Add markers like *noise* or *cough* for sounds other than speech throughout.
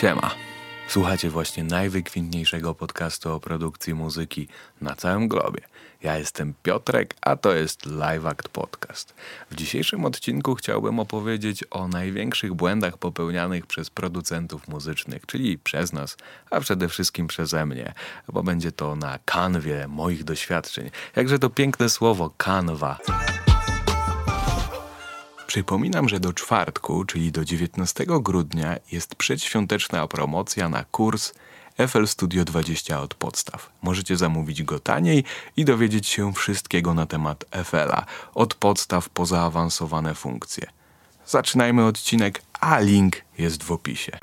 Siema. Słuchacie właśnie najwykwintniejszego podcastu o produkcji muzyki na całym globie. Ja jestem Piotrek, a to jest Live Act Podcast. W dzisiejszym odcinku chciałbym opowiedzieć o największych błędach popełnianych przez producentów muzycznych, czyli przez nas, a przede wszystkim przeze mnie, bo będzie to na kanwie moich doświadczeń. Jakże to piękne słowo kanwa. Przypominam, że do czwartku, czyli do 19 grudnia, jest przedświąteczna promocja na kurs FL Studio 20 od podstaw. Możecie zamówić go taniej i dowiedzieć się wszystkiego na temat FL-a, od podstaw po zaawansowane funkcje. Zaczynajmy odcinek, a link jest w opisie.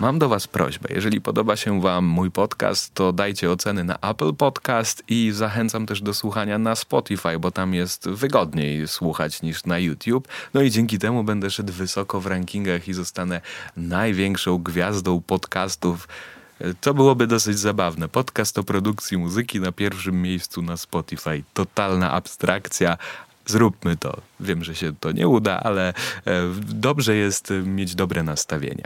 Mam do Was prośbę. Jeżeli podoba się Wam mój podcast, to dajcie oceny na Apple Podcast i zachęcam też do słuchania na Spotify, bo tam jest wygodniej słuchać niż na YouTube. No i dzięki temu będę szedł wysoko w rankingach i zostanę największą gwiazdą podcastów. To byłoby dosyć zabawne. Podcast o produkcji muzyki na pierwszym miejscu na Spotify. Totalna abstrakcja, zróbmy to. Wiem, że się to nie uda, ale e, dobrze jest mieć dobre nastawienie.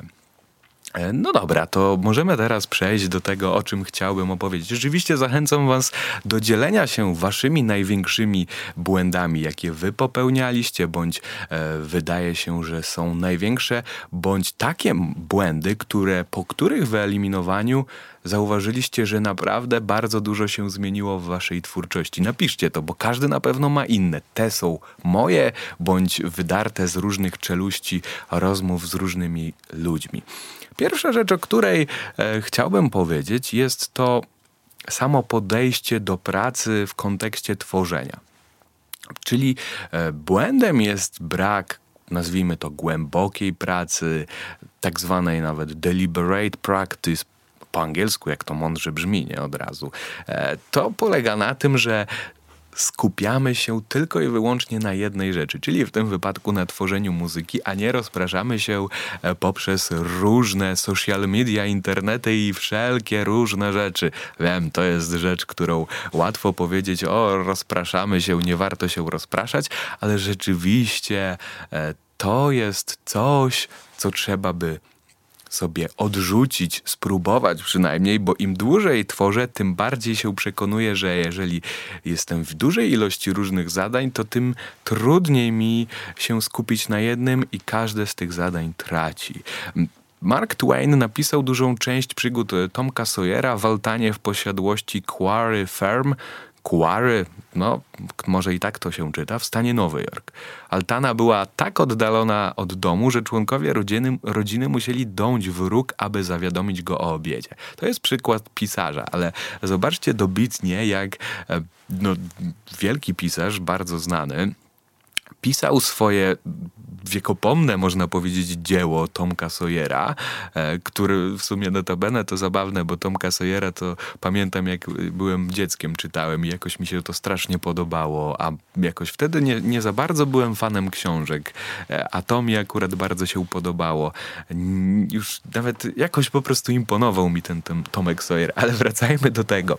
E, no dobra, to możemy teraz przejść do tego, o czym chciałbym opowiedzieć. Rzeczywiście zachęcam Was do dzielenia się Waszymi największymi błędami, jakie Wy popełnialiście, bądź e, wydaje się, że są największe, bądź takie błędy, które, po których wyeliminowaniu zauważyliście, że naprawdę bardzo dużo się zmieniło w Waszej twórczości. Napiszcie to, bo każdy na pewno ma inne. Te są moje, bądź wydarte z różnych czeluści rozmów z różnymi ludźmi. Pierwsza rzecz, o której e, chciałbym powiedzieć, jest to samo podejście do pracy w kontekście tworzenia. Czyli e, błędem jest brak, nazwijmy to głębokiej pracy, tak zwanej nawet deliberate practice, po angielsku, jak to mądrze brzmi, nie od razu. E, to polega na tym, że skupiamy się tylko i wyłącznie na jednej rzeczy, czyli w tym wypadku na tworzeniu muzyki, a nie rozpraszamy się e, poprzez różne social media, internety i wszelkie różne rzeczy. Wiem, to jest rzecz, którą łatwo powiedzieć, o rozpraszamy się, nie warto się rozpraszać, ale rzeczywiście e, to jest coś, co trzeba by sobie odrzucić, spróbować przynajmniej, bo im dłużej tworzę, tym bardziej się przekonuję, że jeżeli jestem w dużej ilości różnych zadań, to tym trudniej mi się skupić na jednym i każde z tych zadań traci. Mark Twain napisał dużą część przygód Tomka Sawyera w Altanie w posiadłości Quarry Firm, Quarry, no może i tak to się czyta, w stanie Nowy Jork. Altana była tak oddalona od domu, że członkowie rodziny, rodziny musieli dąć w róg, aby zawiadomić go o obiedzie. To jest przykład pisarza, ale zobaczcie dobitnie, jak e, no, wielki pisarz, bardzo znany, pisał swoje wiekopomne, można powiedzieć, dzieło Tomka Sawyera, e, który w sumie notabene to zabawne, bo Tomka Sawyera to pamiętam jak byłem dzieckiem, czytałem i jakoś mi się to strasznie podobało, a jakoś wtedy nie, nie za bardzo byłem fanem książek, e, a to mi akurat bardzo się podobało. Już nawet jakoś po prostu imponował mi ten, ten Tomek Sawyer, ale *laughs* wracajmy do tego.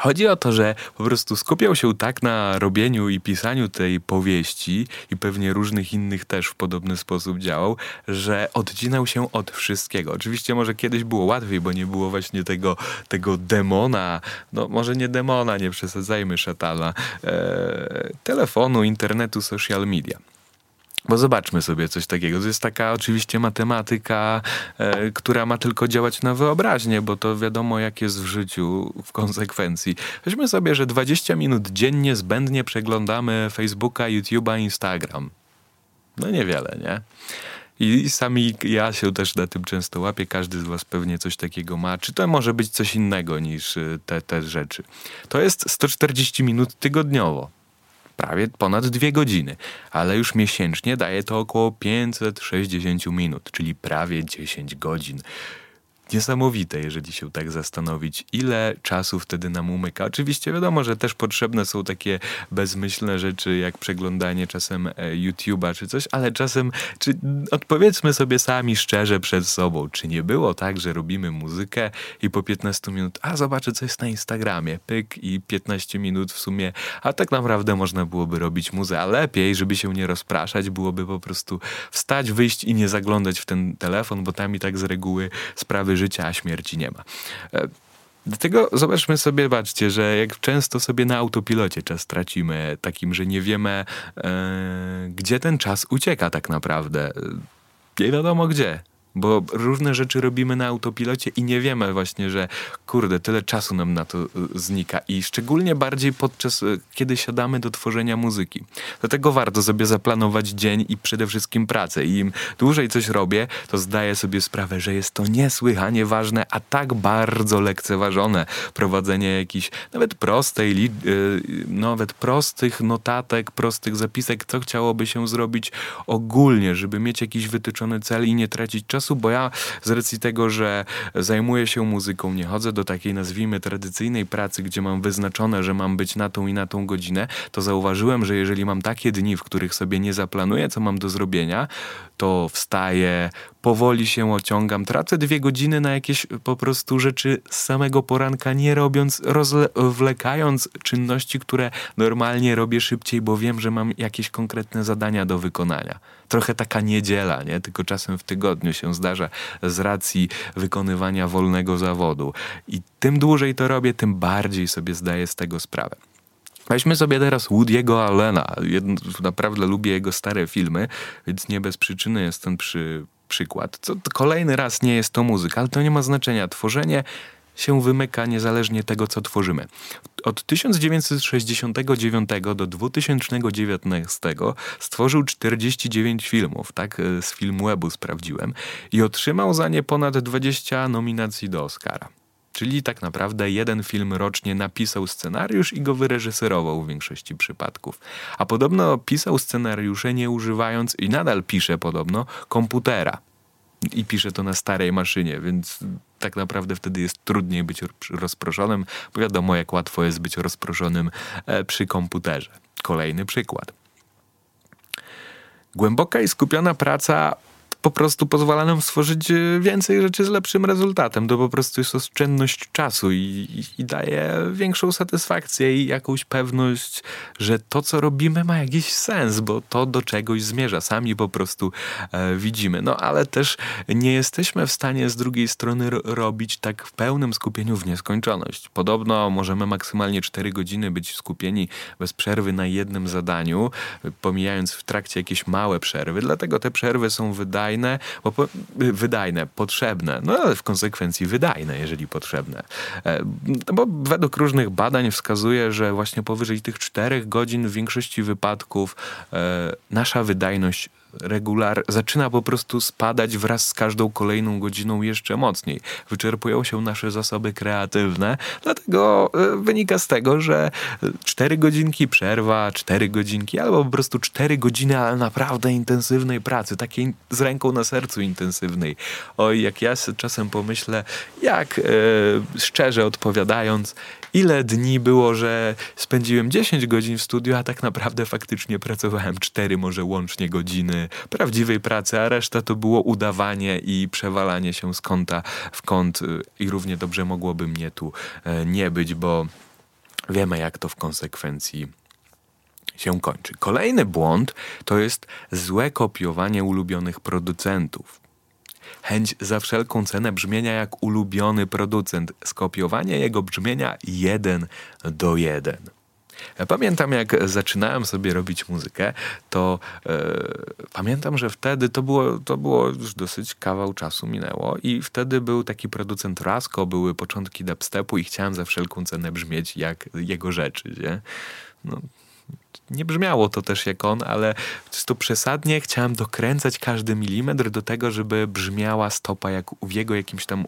Chodzi o to, że po prostu skupiał się tak na robieniu i pisaniu tej powieści i pewnie różnych innych też w podobny sposób działał, że odcinał się od wszystkiego. Oczywiście może kiedyś było łatwiej, bo nie było właśnie tego, tego demona, no może nie demona, nie przesadzajmy szatana, e, telefonu, internetu, social media. Bo zobaczmy sobie coś takiego. To jest taka oczywiście matematyka, e, która ma tylko działać na wyobraźnię, bo to wiadomo, jak jest w życiu w konsekwencji. Weźmy sobie, że 20 minut dziennie zbędnie przeglądamy Facebooka, YouTube'a, Instagram. No niewiele, nie? I sami ja się też na tym często łapię, każdy z was pewnie coś takiego ma. Czy to może być coś innego niż e, te, te rzeczy? To jest 140 minut tygodniowo prawie ponad dwie godziny, ale już miesięcznie daje to około 560 minut, czyli prawie 10 godzin. Niesamowite, jeżeli się tak zastanowić, ile czasu wtedy nam umyka. Oczywiście wiadomo, że też potrzebne są takie bezmyślne rzeczy, jak przeglądanie czasem e, YouTube'a czy coś, ale czasem, czy odpowiedzmy sobie sami szczerze przed sobą, czy nie było tak, że robimy muzykę i po 15 minut, a zobaczę, co jest na Instagramie, pyk i 15 minut w sumie, a tak naprawdę można byłoby robić muzę, a lepiej, żeby się nie rozpraszać, byłoby po prostu wstać, wyjść i nie zaglądać w ten telefon, bo tam i tak z reguły sprawy życia, a śmierci nie ma. E, dlatego zobaczmy sobie, baczcie, że jak często sobie na autopilocie czas tracimy, takim, że nie wiemy, e, gdzie ten czas ucieka tak naprawdę. Nie wiadomo gdzie bo różne rzeczy robimy na autopilocie i nie wiemy właśnie, że kurde, tyle czasu nam na to y, znika i szczególnie bardziej podczas, y, kiedy siadamy do tworzenia muzyki. Dlatego warto sobie zaplanować dzień i przede wszystkim pracę i im dłużej coś robię, to zdaję sobie sprawę, że jest to niesłychanie ważne, a tak bardzo lekceważone prowadzenie jakichś nawet prostej, y, nawet prostych notatek, prostych zapisek, co chciałoby się zrobić ogólnie, żeby mieć jakiś wytyczony cel i nie tracić czasu czasu, bo ja z racji tego, że zajmuję się muzyką, nie chodzę do takiej nazwijmy tradycyjnej pracy, gdzie mam wyznaczone, że mam być na tą i na tą godzinę, to zauważyłem, że jeżeli mam takie dni, w których sobie nie zaplanuję, co mam do zrobienia, to wstaję, powoli się ociągam, tracę dwie godziny na jakieś po prostu rzeczy z samego poranka, nie robiąc, rozwlekając czynności, które normalnie robię szybciej, bo wiem, że mam jakieś konkretne zadania do wykonania. Trochę taka niedziela, nie? Tylko czasem w tygodniu się zdarza z racji wykonywania wolnego zawodu. I tym dłużej to robię, tym bardziej sobie zdaję z tego sprawę. Weźmy sobie teraz Woody'ego Allena. Jedno, naprawdę lubię jego stare filmy, więc nie bez przyczyny jest ten przy, przykład. Co, kolejny raz nie jest to muzyka, ale to nie ma znaczenia. Tworzenie się wymyka niezależnie tego, co tworzymy. Od 1969 do 2019 stworzył 49 filmów, tak e, z Filmwebu sprawdziłem, i otrzymał za nie ponad 20 nominacji do Oscara. Czyli tak naprawdę jeden film rocznie napisał scenariusz i go wyreżyserował w większości przypadków. A podobno pisał scenariusze nie używając, i nadal pisze podobno, komputera. I pisze to na starej maszynie, więc tak naprawdę wtedy jest trudniej być rozproszonym, bo wiadomo, jak łatwo jest być rozproszonym e, przy komputerze. Kolejny przykład. Głęboka i skupiona praca po prostu pozwala nam stworzyć e, więcej rzeczy z lepszym rezultatem. To po prostu jest oszczędność czasu i, i, daje większą satysfakcję i jakąś pewność, że to, co robimy, ma jakiś sens, bo to do czegoś zmierza. Sami po prostu e, widzimy. No ale też nie jesteśmy w stanie z drugiej strony robić tak w pełnym skupieniu w nieskończoność. Podobno możemy maksymalnie 4 godziny być skupieni bez przerwy na jednym zadaniu, pomijając w trakcie jakieś małe przerwy. Dlatego te przerwy są wydaje wydajne, bo po, wydajne, potrzebne, no ale w konsekwencji wydajne, jeżeli potrzebne. E, no bo według różnych badań wskazuje, że właśnie powyżej tych czterech godzin w większości wypadków e, nasza wydajność regular zaczyna po prostu spadać wraz z każdą kolejną godziną jeszcze mocniej. Wyczerpują się nasze zasoby kreatywne, dlatego e, wynika z tego, że 4 godzinki przerwa, 4 godzinki albo po prostu 4 godziny, ale naprawdę intensywnej pracy, takiej z ręką na sercu intensywnej. Oj, jak ja czasem pomyślę, jak e, szczerze odpowiadając, ile dni było, że spędziłem 10 godzin w studiu, a tak naprawdę faktycznie pracowałem 4 może łącznie godziny prawdziwej pracy, a reszta to było udawanie i przewalanie się z kąta w kąt i równie dobrze mogłoby mnie tu e, nie być, bo wiemy jak to w konsekwencji się kończy. Kolejny błąd to jest złe kopiowanie ulubionych producentów chęć za wszelką cenę brzmienia jak ulubiony producent, skopiowanie jego brzmienia jeden do jeden. Pamiętam, jak zaczynałem sobie robić muzykę, to e, pamiętam, że wtedy to było, to było już dosyć kawał czasu minęło i wtedy był taki producent Rasko, były początki dubstepu i chciałem za wszelką cenę brzmieć jak jego rzeczy, nie? No, nie brzmiało to też jak on, ale to przesadnie chciałem dokręcać każdy milimetr do tego, żeby brzmiała stopa jak w jego jakimś tam,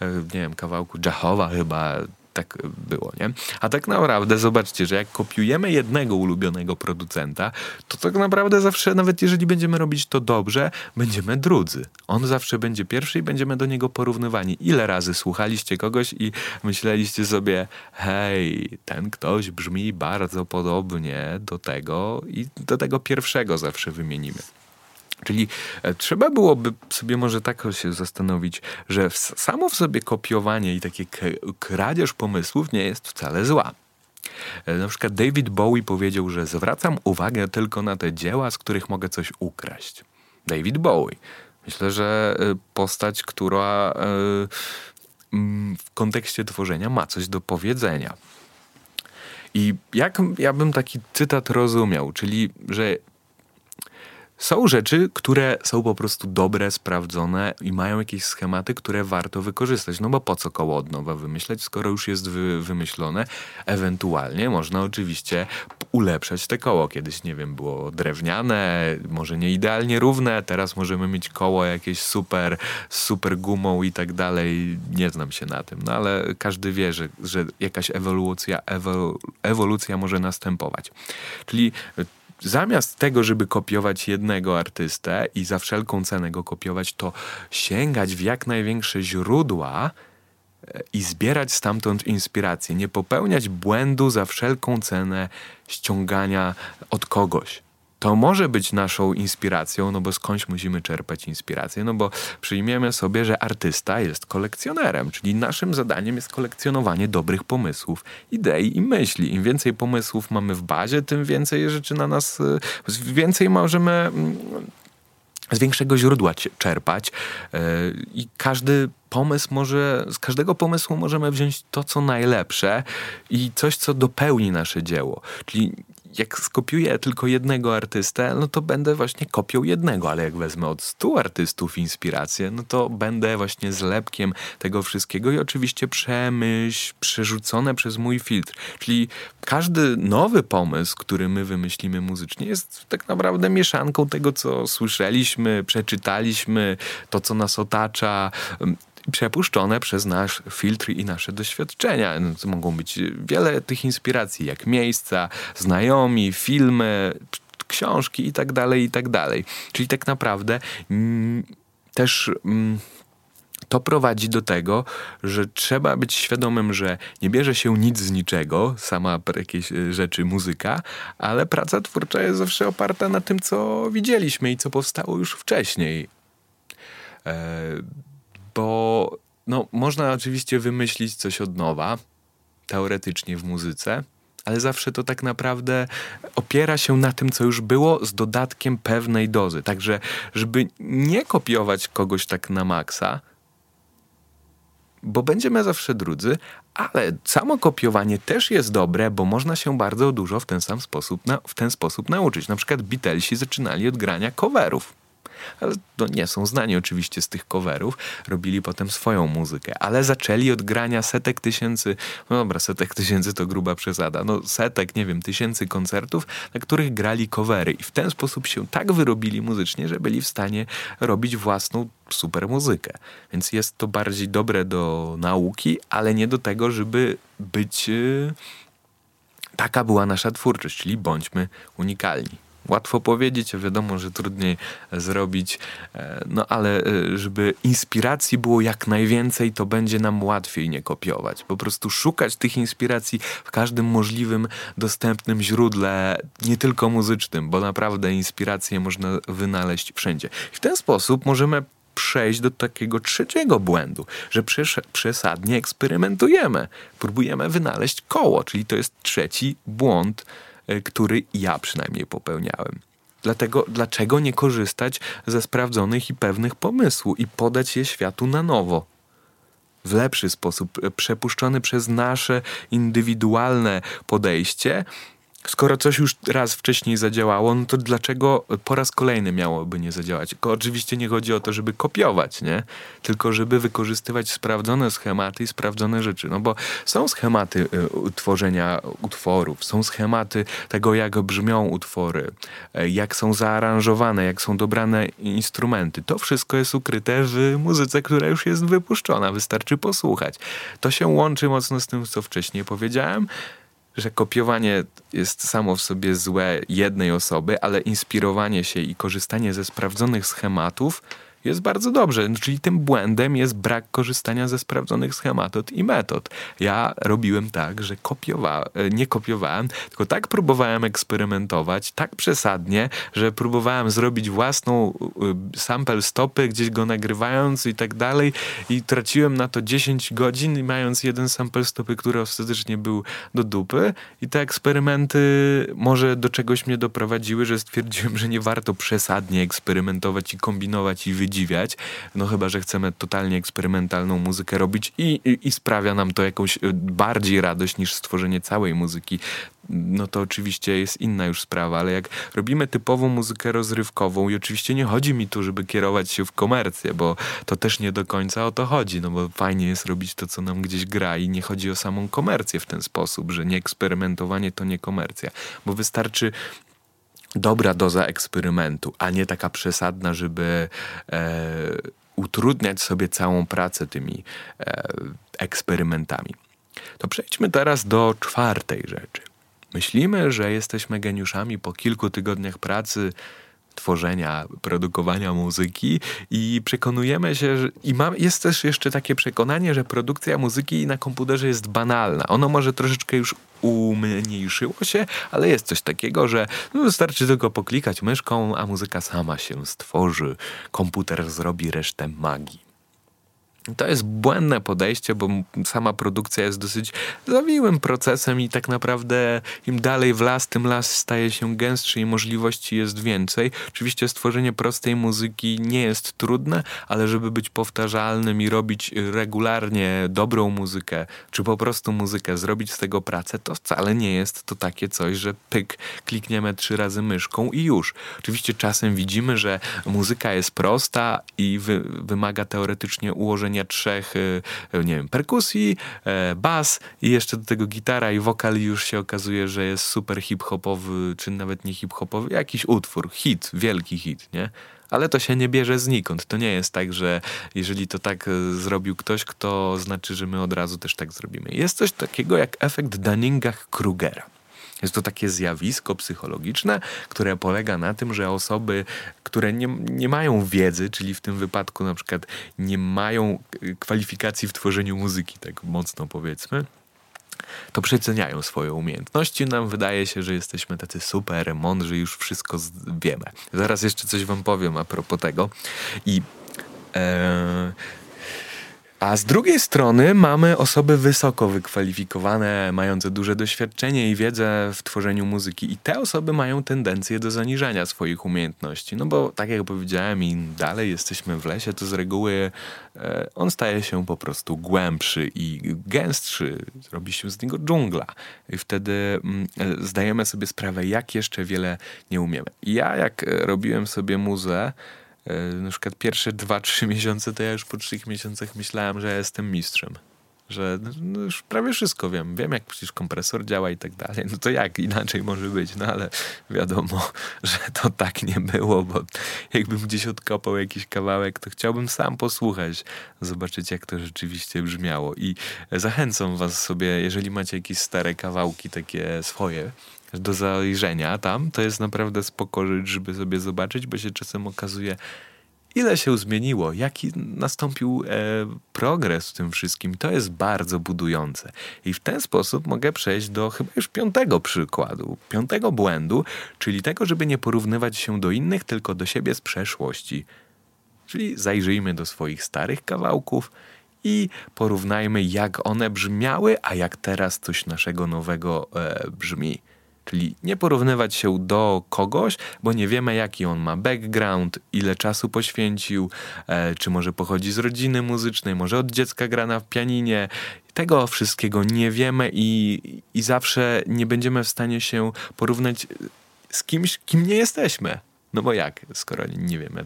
e, nie wiem, kawałku Jahowa chyba, tak było, nie? A tak naprawdę zobaczcie, że jak kopiujemy jednego ulubionego producenta, to tak naprawdę zawsze, nawet jeżeli będziemy robić to dobrze, będziemy drudzy. On zawsze będzie pierwszy i będziemy do niego porównywani. Ile razy słuchaliście kogoś i myśleliście sobie, hej, ten ktoś brzmi bardzo podobnie do tego i do tego pierwszego zawsze wymienimy. Czyli e, trzeba byłoby sobie może tak się zastanowić, że samo w sobie kopiowanie i takie kradzież pomysłów nie jest wcale zła. E, na przykład David Bowie powiedział, że zwracam uwagę tylko na te dzieła, z których mogę coś ukraść. David Bowie. Myślę, że e, postać, która w kontekście tworzenia ma coś do powiedzenia. I jak ja bym taki cytat rozumiał, czyli że są rzeczy, które są po prostu dobre, sprawdzone i mają jakieś schematy, które warto wykorzystać. No bo po co koło od nowa wymyśleć, skoro już jest wy, wymyślone? Ewentualnie można oczywiście ulepszać te koło. Kiedyś, nie wiem, było drewniane, może nie idealnie równe, teraz możemy mieć koło jakieś super, super gumą i tak dalej. Nie znam się na tym, no ale każdy wie, że, że jakaś ewolucja, ewolucja może następować. Czyli zamiast tego, żeby kopiować jednego artystę i za wszelką cenę go kopiować, to sięgać w jak największe źródła e, i zbierać stamtąd inspirację. Nie popełniać błędu za wszelką cenę ściągania od kogoś to może być naszą inspiracją, no bo skądś musimy czerpać inspirację, no bo przyjmiemy sobie, że artysta jest kolekcjonerem, czyli naszym zadaniem jest kolekcjonowanie dobrych pomysłów, idei i myśli. Im więcej pomysłów mamy w bazie, tym więcej rzeczy na nas, y, więcej możemy mm, z większego źródła czerpać y, i każdy pomysł może, z każdego pomysłu możemy wziąć to, co najlepsze i coś, co dopełni nasze dzieło. Czyli jak skopiuję tylko jednego artystę, no to będę właśnie kopią jednego, ale jak wezmę od stu artystów inspirację, no to będę właśnie zlepkiem tego wszystkiego i oczywiście przemyśl, przerzucone przez mój filtr. Czyli każdy nowy pomysł, który my wymyślimy muzycznie, jest tak naprawdę mieszanką tego, co słyszeliśmy, przeczytaliśmy, to, co nas otacza przepuszczone przez nasz filtr i nasze doświadczenia. No, mogą być wiele tych inspiracji, jak miejsca, znajomi, filmy, książki i tak dalej, i tak dalej. Czyli tak naprawdę mm, też... Mm, to prowadzi do tego, że trzeba być świadomym, że nie bierze się nic z niczego, sama jakieś e, rzeczy, muzyka, ale praca twórcza jest zawsze oparta na tym, co widzieliśmy i co powstało już wcześniej. E, bo no, można oczywiście wymyślić coś od nowa, teoretycznie w muzyce, ale zawsze to tak naprawdę opiera się na tym, co już było, z dodatkiem pewnej dozy. Także, żeby nie kopiować kogoś tak na maksa, bo będziemy zawsze drudzy, ale samo kopiowanie też jest dobre, bo można się bardzo dużo w ten sam sposób, na, w ten sposób nauczyć. Na przykład Beatlesi zaczynali od grania coverów ale to nie są znani oczywiście z tych coverów, robili potem swoją muzykę, ale zaczęli od grania setek tysięcy, no dobra, setek tysięcy to gruba przesada, no setek, nie wiem, tysięcy koncertów, na których grali covery i w ten sposób się tak wyrobili muzycznie, że byli w stanie robić własną super muzykę. Więc jest to bardziej dobre do nauki, ale nie do tego, żeby być... Yy, taka była nasza twórczość, czyli bądźmy unikalni. Łatwo powiedzieć, a wiadomo, że trudniej zrobić, e, no ale e, żeby inspiracji było jak najwięcej, to będzie nam łatwiej nie kopiować. Po prostu szukać tych inspiracji w każdym możliwym, dostępnym źródle, nie tylko muzycznym, bo naprawdę inspiracje można wynaleźć wszędzie. I w ten sposób możemy przejść do takiego trzeciego błędu, że przesadnie eksperymentujemy, próbujemy wynaleźć koło, czyli to jest trzeci błąd który ja przynajmniej popełniałem. Dlatego, dlaczego nie korzystać ze sprawdzonych i pewnych pomysłów i podać je światu na nowo? W lepszy sposób, e, przepuszczony przez nasze indywidualne podejście, skoro coś już raz wcześniej zadziałało, no to dlaczego po raz kolejny miałoby nie zadziałać? Tylko oczywiście nie chodzi o to, żeby kopiować, nie? Tylko żeby wykorzystywać sprawdzone schematy i sprawdzone rzeczy. No bo są schematy y, tworzenia utworów, są schematy tego, jak brzmią utwory, y, jak są zaaranżowane, jak są dobrane instrumenty. To wszystko jest ukryte w muzyce, która już jest wypuszczona. Wystarczy posłuchać. To się łączy mocno z tym, co wcześniej powiedziałem że kopiowanie jest samo w sobie złe jednej osoby, ale inspirowanie się i korzystanie ze sprawdzonych schematów jest bardzo dobrze. Czyli tym błędem jest brak korzystania ze sprawdzonych schematów i metod. Ja robiłem tak, że kopiowałem, nie kopiowałem, tylko tak próbowałem eksperymentować, tak przesadnie, że próbowałem zrobić własną y, sample stopy, gdzieś go nagrywając i tak dalej i traciłem na to 10 godzin mając jeden sample stopy, który ostatecznie był do dupy i te eksperymenty może do czegoś mnie doprowadziły, że stwierdziłem, że nie warto przesadnie eksperymentować i kombinować i wydziwiać no chyba, że chcemy totalnie eksperymentalną muzykę robić i, i, i sprawia nam to jakąś y, bardziej radość niż stworzenie całej muzyki. No to oczywiście jest inna już sprawa, ale jak robimy typową muzykę rozrywkową i oczywiście nie chodzi mi tu, żeby kierować się w komercję, bo to też nie do końca o to chodzi, no bo fajnie jest robić to, co nam gdzieś gra i nie chodzi o samą komercję w ten sposób, że nie eksperymentowanie to nie komercja, bo wystarczy dobra doza eksperymentu, a nie taka przesadna, żeby e, utrudniać sobie całą pracę tymi e, eksperymentami. To przejdźmy teraz do czwartej rzeczy. Myślimy, że jesteśmy geniuszami po kilku tygodniach pracy tworzenia, produkowania muzyki i przekonujemy się, że, i mam, jest też jeszcze takie przekonanie, że produkcja muzyki na komputerze jest banalna. Ono może troszeczkę już umniejszyło się, ale jest coś takiego, że no, wystarczy tylko poklikać myszką, a muzyka sama się stworzy. Komputer zrobi resztę magii. To jest błędne podejście, bo sama produkcja jest dosyć zawiłym procesem i tak naprawdę im dalej w las, tym las staje się gęstszy i możliwości jest więcej. Oczywiście stworzenie prostej muzyki nie jest trudne, ale żeby być powtarzalnym i robić regularnie dobrą muzykę, czy po prostu muzykę, zrobić z tego pracę, to wcale nie jest to takie coś, że pyk, klikniemy trzy razy myszką i już. Oczywiście czasem widzimy, że muzyka jest prosta i wy wymaga teoretycznie ułożenia trzech, y, nie wiem, perkusji, e, bas i jeszcze do tego gitara i wokal już się okazuje, że jest super hip-hopowy, czy nawet nie hip-hopowy, jakiś utwór, hit, wielki hit, nie? Ale to się nie bierze znikąd. To nie jest tak, że jeżeli to tak e, zrobił ktoś, kto znaczy, że my od razu też tak zrobimy. Jest coś takiego jak efekt Dunninga-Krugera. Jest to takie zjawisko psychologiczne, które polega na tym, że osoby, które nie, nie mają wiedzy, czyli w tym wypadku na przykład nie mają kwalifikacji w tworzeniu muzyki, tak mocno powiedzmy, to przeceniają swoje umiejętności. Nam wydaje się, że jesteśmy tacy super mądrzy, już wszystko wiemy. Zaraz jeszcze coś wam powiem a propos tego. I e, a z drugiej strony mamy osoby wysoko wykwalifikowane, mające duże doświadczenie i wiedzę w tworzeniu muzyki, i te osoby mają tendencję do zaniżania swoich umiejętności. No bo, tak jak powiedziałem, im dalej jesteśmy w lesie, to z reguły e, on staje się po prostu głębszy i gęstszy, robi się z niego dżungla. I wtedy mm, e, zdajemy sobie sprawę, jak jeszcze wiele nie umiemy. Ja, jak robiłem sobie muzę, E, na przykład pierwsze 2-3 *laughs* miesiące, to ja już po 3 miesiącach myślałem, że ja jestem mistrzem. Że no już prawie wszystko wiem. Wiem, jak przecież kompresor działa i tak dalej. No to jak inaczej może być? No ale wiadomo, *laughs* że to tak nie było, bo jakbym gdzieś odkopał jakiś kawałek, to chciałbym sam posłuchać, zobaczyć, jak to rzeczywiście brzmiało. I zachęcam was sobie, jeżeli macie jakieś stare kawałki takie swoje, do zajrzenia tam, to jest naprawdę spoko żeby sobie zobaczyć, bo się czasem okazuje, ile się zmieniło, jaki nastąpił e, progres w tym wszystkim. To jest bardzo budujące. I w ten sposób mogę przejść do chyba już piątego przykładu, piątego błędu, czyli tego, żeby nie porównywać się do innych, tylko do siebie z przeszłości. Czyli zajrzyjmy do swoich starych kawałków i porównajmy, jak one brzmiały, a jak teraz coś naszego nowego e, brzmi. Czyli nie porównywać się do kogoś, bo nie wiemy, jaki on ma background, ile czasu poświęcił, e, czy może pochodzi z rodziny muzycznej, może od dziecka gra na pianinie. Tego wszystkiego nie wiemy i, i zawsze nie będziemy w stanie się porównać z kimś, kim nie jesteśmy. No bo jak, skoro nie wiemy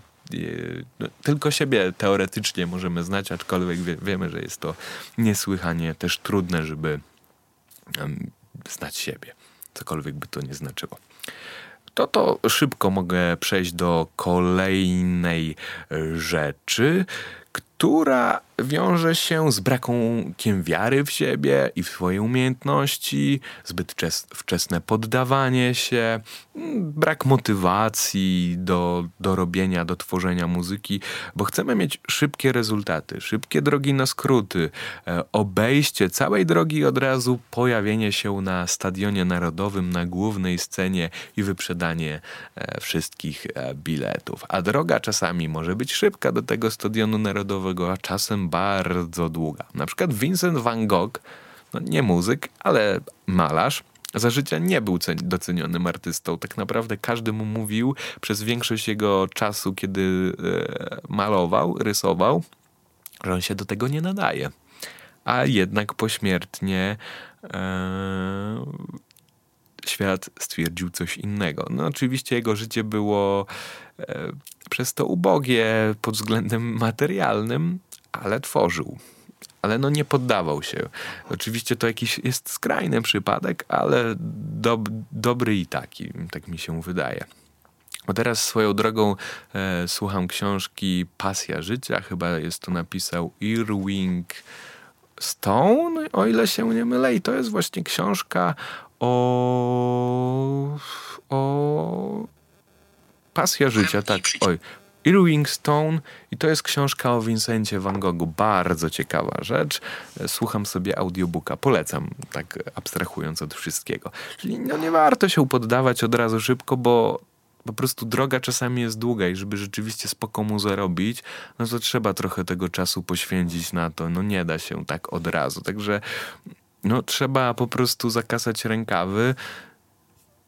no, tylko siebie teoretycznie możemy znać, aczkolwiek wie, wiemy, że jest to niesłychanie też trudne, żeby um, znać siebie, cokolwiek by to nie znaczyło. To to szybko mogę przejść do kolejnej rzeczy, która wiąże się z brakiem wiary w siebie i w swoje umiejętności, zbyt wczesne poddawanie się, mm, brak motywacji do, do robienia, do tworzenia muzyki, bo chcemy mieć szybkie rezultaty, szybkie drogi na skróty, e, obejście całej drogi od razu, pojawienie się na stadionie narodowym, na głównej scenie i wyprzedanie e, wszystkich e, biletów. A droga czasami może być szybka do tego stadionu narodowego, a czasem bardzo długa. Na przykład Vincent van Gogh, no nie muzyk, ale malarz, za życia nie był docenionym artystą. Tak naprawdę każdy mu mówił przez większość jego czasu, kiedy e, malował, rysował, że on się do tego nie nadaje. A jednak pośmiertnie e, świat stwierdził coś innego. No oczywiście jego życie było e, przez to ubogie pod względem materialnym, ale tworzył. Ale no nie poddawał się. Oczywiście to jakiś jest skrajny przypadek, ale dob dobry i taki, tak mi się wydaje. A teraz swoją drogą e, słucham książki Pasja Życia, chyba jest to napisał Irving Stone, o ile się nie mylę. I to jest właśnie książka o, o Pasja Życia, tak. Oj, Irving Stone i to jest książka o Vincencie Van Goghu. Bardzo ciekawa rzecz. Słucham sobie audiobooka. Polecam, tak abstrahując od wszystkiego. Czyli no nie warto się poddawać od razu szybko, bo po prostu droga czasami jest długa i żeby rzeczywiście spoko mu zarobić, no to trzeba trochę tego czasu poświęcić na to. No nie da się tak od razu. Także no trzeba po prostu zakasać rękawy,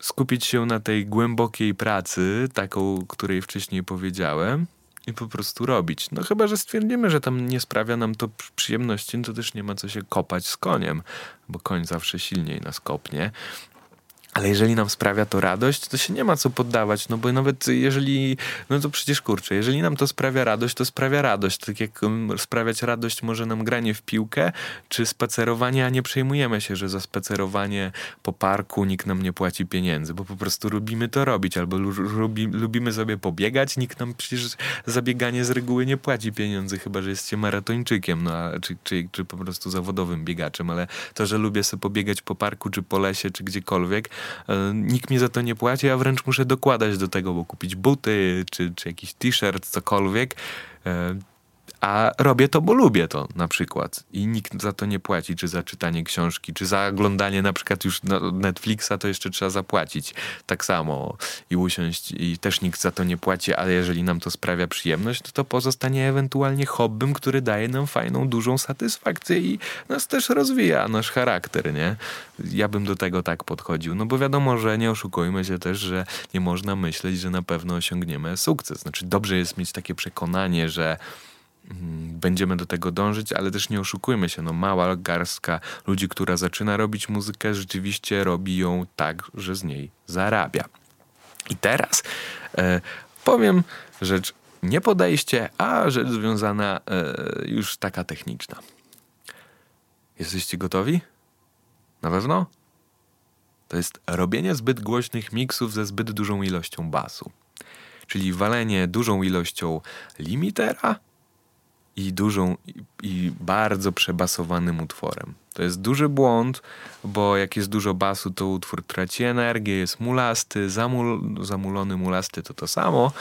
skupić się na tej głębokiej pracy, taką, której wcześniej powiedziałem, i po prostu robić. No chyba, że stwierdzimy, że tam nie sprawia nam to przyjemności, no to też nie ma co się kopać z koniem, bo koń zawsze silniej nas kopnie. Ale jeżeli nam sprawia to radość, to się nie ma co poddawać, no bo nawet jeżeli, no to przecież kurczę, jeżeli nam to sprawia radość, to sprawia radość. Tak jak sprawiać radość może nam granie w piłkę, czy spacerowanie, a nie przejmujemy się, że za spacerowanie po parku nikt nam nie płaci pieniędzy, bo po prostu lubimy to robić, albo lubi, lubimy sobie pobiegać, nikt nam przecież za bieganie z reguły nie płaci pieniędzy, chyba że jesteście maratończykiem, no a, czy, czy, czy po prostu zawodowym biegaczem, ale to, że lubię sobie pobiegać po parku, czy po lesie, czy gdziekolwiek, nikt mi za to nie płaci, ja wręcz muszę dokładać do tego, bo kupić buty, czy, czy jakiś t-shirt, cokolwiek. A robię to, bo lubię to na przykład. I nikt za to nie płaci, czy za czytanie książki, czy za oglądanie na przykład już Netflixa, to jeszcze trzeba zapłacić tak samo i usiąść i też nikt za to nie płaci, ale jeżeli nam to sprawia przyjemność, to to pozostanie ewentualnie hobbym, który daje nam fajną, dużą satysfakcję i nas też rozwija, nasz charakter, nie? Ja bym do tego tak podchodził, no bo wiadomo, że nie oszukujmy się też, że nie można myśleć, że na pewno osiągniemy sukces. Znaczy dobrze jest mieć takie przekonanie, że będziemy do tego dążyć, ale też nie oszukujmy się, no mała garstka ludzi, która zaczyna robić muzykę, rzeczywiście robi ją tak, że z niej zarabia. I teraz e, powiem rzecz nie podejście, a rzecz związana e, już taka techniczna. Jesteście gotowi? Na pewno? To jest robienie zbyt głośnych miksów ze zbyt dużą ilością basu. Czyli walenie dużą ilością limitera i dużą i bardzo przebasowanym utworem. To jest duży błąd, bo jak jest dużo basu, to utwór traci energię, jest mulasty, zamul, zamulony mulasty to to samo,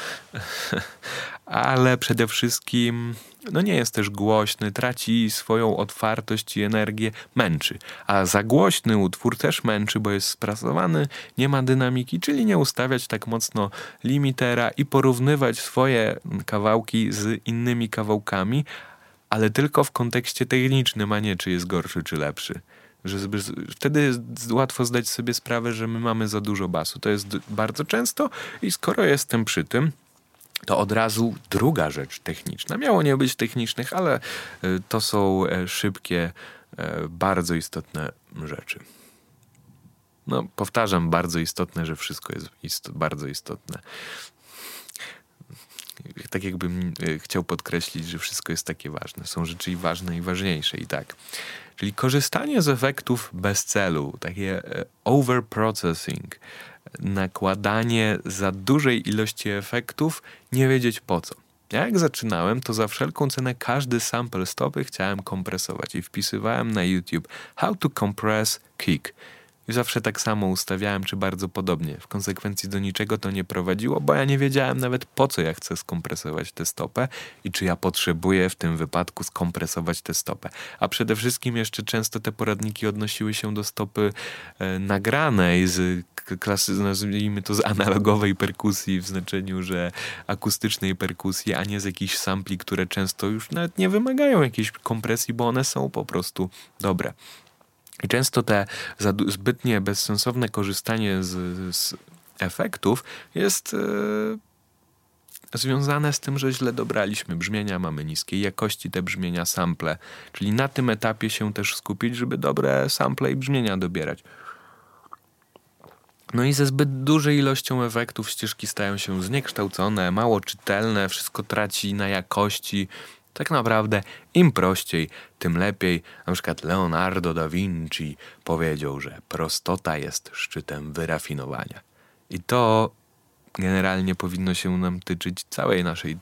*laughs* ale przede wszystkim no nie jest też głośny, traci swoją otwartość i energię, męczy. A za głośny utwór też męczy, bo jest sprasowany, nie ma dynamiki, czyli nie ustawiać tak mocno limitera i porównywać swoje kawałki z innymi kawałkami, ale tylko w kontekście technicznym, a nie czy jest gorszy czy lepszy. Że wtedy łatwo zdać sobie sprawę, że my mamy za dużo basu. To jest bardzo często i skoro jestem przy tym, to od razu druga rzecz techniczna. Miało nie być technicznych, ale y, to są e, szybkie, e, bardzo istotne rzeczy. No, powtarzam, bardzo istotne, że wszystko jest ist bardzo istotne. Tak jakbym e, chciał podkreślić, że wszystko jest takie ważne. Są rzeczy i ważne i ważniejsze i tak. Czyli korzystanie z efektów bez celu, takie overprocessing, nakładanie za dużej ilości efektów, nie wiedzieć po co. Jak zaczynałem, to za wszelką cenę każdy sample stopy chciałem kompresować i wpisywałem na YouTube how to compress kick. I zawsze tak samo ustawiałem, czy bardzo podobnie. W konsekwencji do niczego to nie prowadziło, bo ja nie wiedziałem nawet po co ja chcę skompresować tę stopę i czy ja potrzebuję w tym wypadku skompresować tę stopę. A przede wszystkim jeszcze często te poradniki odnosiły się do stopy e, nagranej z klasy, nazwijmy to z analogowej perkusji w znaczeniu, że akustycznej perkusji, a nie z jakichś sampli, które często już nawet nie wymagają jakiejś kompresji, bo one są po prostu dobre. I często te zbytnie bezsensowne korzystanie z, z efektów jest yy, związane z tym, że źle dobraliśmy brzmienia, mamy niskiej jakości te brzmienia, sample. Czyli na tym etapie się też skupić, żeby dobre sample i brzmienia dobierać. No i ze zbyt dużej ilością efektów ścieżki stają się zniekształcone, mało czytelne, wszystko traci na jakości. Tak naprawdę im prościej, tym lepiej. Na przykład Leonardo da Vinci powiedział, że prostota jest szczytem wyrafinowania. I to generalnie powinno się nam tyczyć całej naszej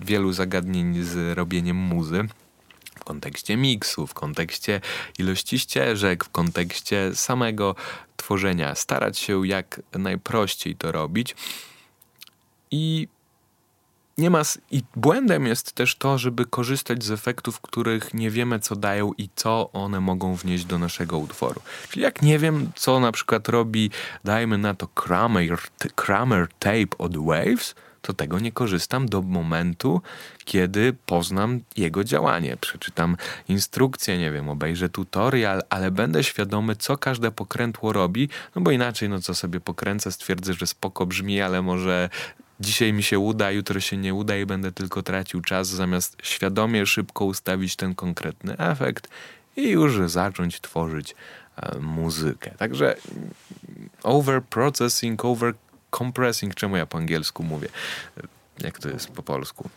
wielu zagadnień z robieniem muzy w kontekście miksu, w kontekście ilości ścieżek, w kontekście samego tworzenia. Starać się jak najprościej to robić i nie ma. I błędem jest też to, żeby korzystać z efektów, których nie wiemy, co dają i co one mogą wnieść do naszego utworu. Czyli jak nie wiem, co na przykład robi, dajmy na to Kramer, Kramer Tape od Waves, to tego nie korzystam do momentu, kiedy poznam jego działanie. Przeczytam instrukcję, nie wiem, obejrzę tutorial, ale będę świadomy, co każde pokrętło robi, no bo inaczej, no co sobie pokręcę, stwierdzę, że spoko brzmi, ale może dzisiaj mi się uda, jutro się nie uda i będę tylko tracił czas, zamiast świadomie, szybko ustawić ten konkretny efekt i już zacząć tworzyć e, muzykę. Także over processing, over compressing, czemu ja po angielsku mówię? Jak to jest po polsku?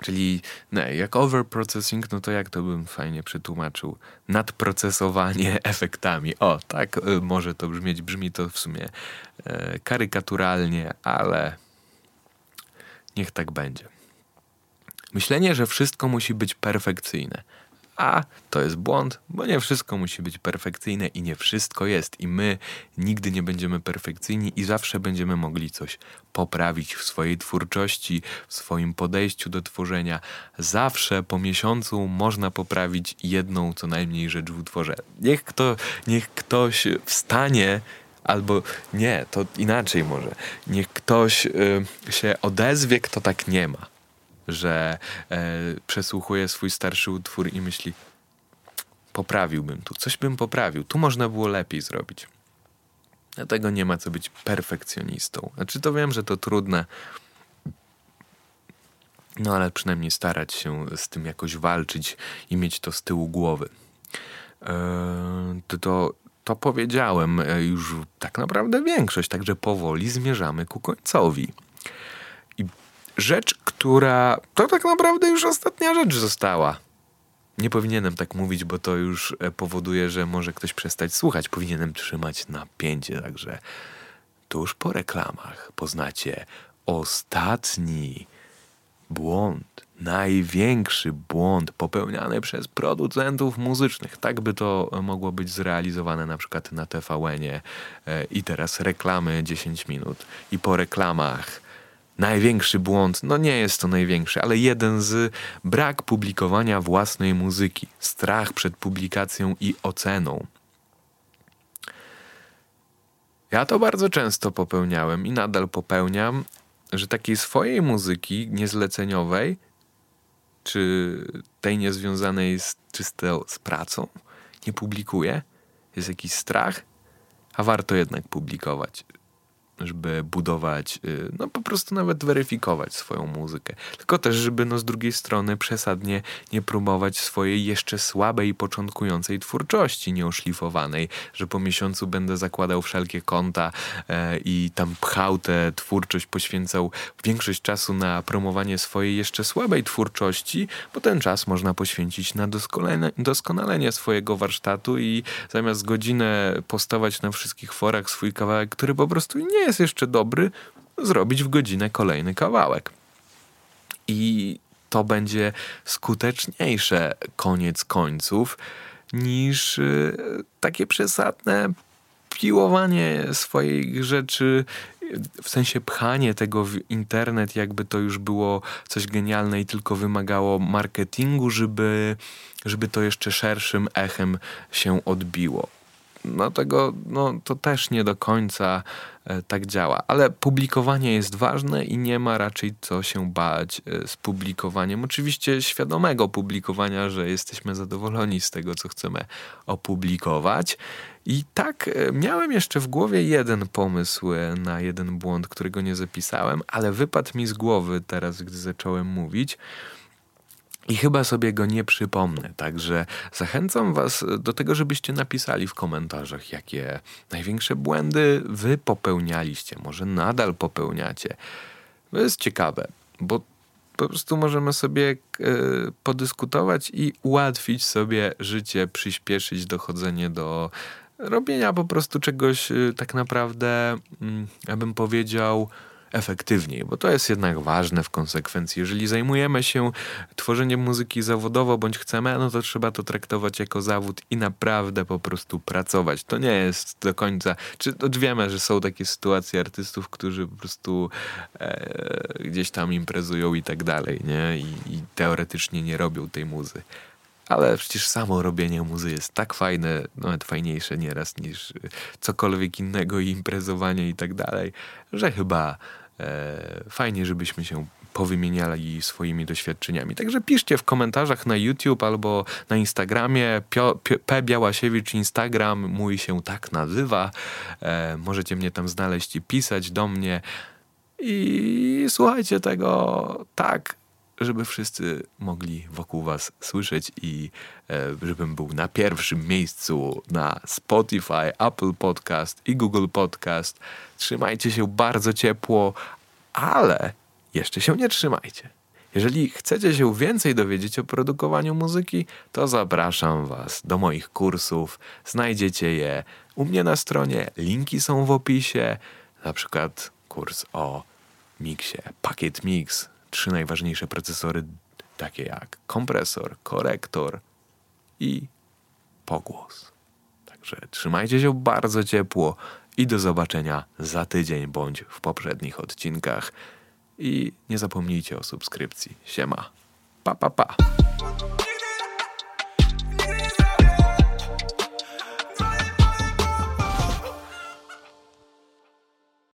Czyli nie, jak overprocessing, no to jak to bym fajnie przetłumaczył? Nadprocesowanie *laughs* efektami. O, tak y, może to brzmieć. Brzmi to w sumie e, karykaturalnie, ale niech tak będzie. Myślenie, że wszystko musi być perfekcyjne. A to jest błąd, bo nie wszystko musi być perfekcyjne i nie wszystko jest. I my nigdy nie będziemy perfekcyjni i zawsze będziemy mogli coś poprawić w swojej twórczości, w swoim podejściu do tworzenia. Zawsze po miesiącu można poprawić jedną co najmniej rzecz w utworze. Niech, kto, niech ktoś wstanie albo nie, to inaczej może. Niech ktoś y, się odezwie, kto tak nie ma że e, przesłuchuje swój starszy utwór i myśli, poprawiłbym tu, coś bym poprawił, tu można było lepiej zrobić. Dlatego nie ma co być perfekcjonistą. Znaczy to wiem, że to trudne, no ale przynajmniej starać się z tym jakoś walczyć i mieć to z tyłu głowy. E, to, to, to powiedziałem e, już tak naprawdę większość, także powoli zmierzamy ku końcowi rzecz, która to tak naprawdę już ostatnia rzecz została. Nie powinienem tak mówić, bo to już e, powoduje, że może ktoś przestać słuchać. Powinienem trzymać napięcie, także tuż po reklamach poznacie ostatni błąd, największy błąd popełniany przez producentów muzycznych. Tak by to mogło być zrealizowane na przykład na TVN-ie e, i teraz reklamy 10 minut i po reklamach największy błąd, no nie jest to największy, ale jeden z brak publikowania własnej muzyki, strach przed publikacją i oceną. Ja to bardzo często popełniałem i nadal popełniam, że takiej swojej muzyki niezleceniowej, czy tej niezwiązanej z, czysto z pracą, nie publikuję, jest jakiś strach, a warto jednak publikować żeby budować, y, no po prostu nawet weryfikować swoją muzykę. Tylko też, żeby no z drugiej strony przesadnie nie próbować swojej jeszcze słabej, początkującej twórczości nieoszlifowanej, że po miesiącu będę zakładał wszelkie konta e, i tam pchał tę twórczość, poświęcał większość czasu na promowanie swojej jeszcze słabej twórczości, bo ten czas można poświęcić na doskonalenie, doskonalenie swojego warsztatu i zamiast godzinę postawać na wszystkich forach swój kawałek, który po prostu nie jest jeszcze dobry, zrobić w godzinę kolejny kawałek. I to będzie skuteczniejsze koniec końców niż y, takie przesadne piłowanie swoich rzeczy, w sensie pchanie tego w internet, jakby to już było coś genialne i tylko wymagało marketingu, żeby, żeby to jeszcze szerszym echem się odbiło no tego, no to też nie do końca tak działa. Ale publikowanie jest ważne i nie ma raczej co się bać e, z publikowaniem. Oczywiście świadomego publikowania, że jesteśmy zadowoleni z tego, co chcemy opublikować. I tak e, miałem jeszcze w głowie jeden pomysł na jeden błąd, którego nie zapisałem, ale wypadł mi z głowy teraz, gdy zacząłem mówić. I chyba sobie go nie przypomnę, także zachęcam Was do tego, żebyście napisali w komentarzach, jakie największe błędy Wy popełnialiście, może nadal popełniacie. To jest ciekawe, bo po prostu możemy sobie e, podyskutować i ułatwić sobie życie, przyspieszyć dochodzenie do robienia po prostu czegoś e, tak naprawdę, mm, ja bym powiedział, efektywniej, bo to jest jednak ważne w konsekwencji. Jeżeli zajmujemy się tworzeniem muzyki zawodowo bądź chcemy, no to trzeba to traktować jako zawód i naprawdę po prostu pracować. To nie jest do końca, czy wiemy, że są takie sytuacje artystów, którzy po prostu e, gdzieś tam imprezują i tak dalej, nie? I, I teoretycznie nie robią tej muzy. Ale przecież samo robienie muzy jest tak fajne, nawet fajniejsze nieraz niż cokolwiek innego i imprezowanie i tak dalej, że chyba fajnie, żebyśmy się powymieniali swoimi doświadczeniami. Także piszcie w komentarzach na YouTube albo na Instagramie. Pio, P. Białasiewicz Instagram, mój się tak nazywa. E, możecie mnie tam znaleźć i pisać do mnie. I słuchajcie tego tak, żeby wszyscy mogli wokół was słyszeć i e, żebym był na pierwszym miejscu na Spotify, Apple Podcast i Google Podcast. Trzymajcie się bardzo ciepło, ale jeszcze się nie trzymajcie. Jeżeli chcecie się więcej dowiedzieć o produkowaniu muzyki, to zapraszam Was do moich kursów. Znajdziecie je u mnie na stronie, linki są w opisie. Na przykład kurs o miksie, Packet Mix, trzy najważniejsze procesory, takie jak kompresor, korektor i pogłos. Także trzymajcie się bardzo ciepło i do zobaczenia za tydzień bądź w poprzednich odcinkach. I nie zapomnijcie o subskrypcji. Siema. Pa, pa, pa.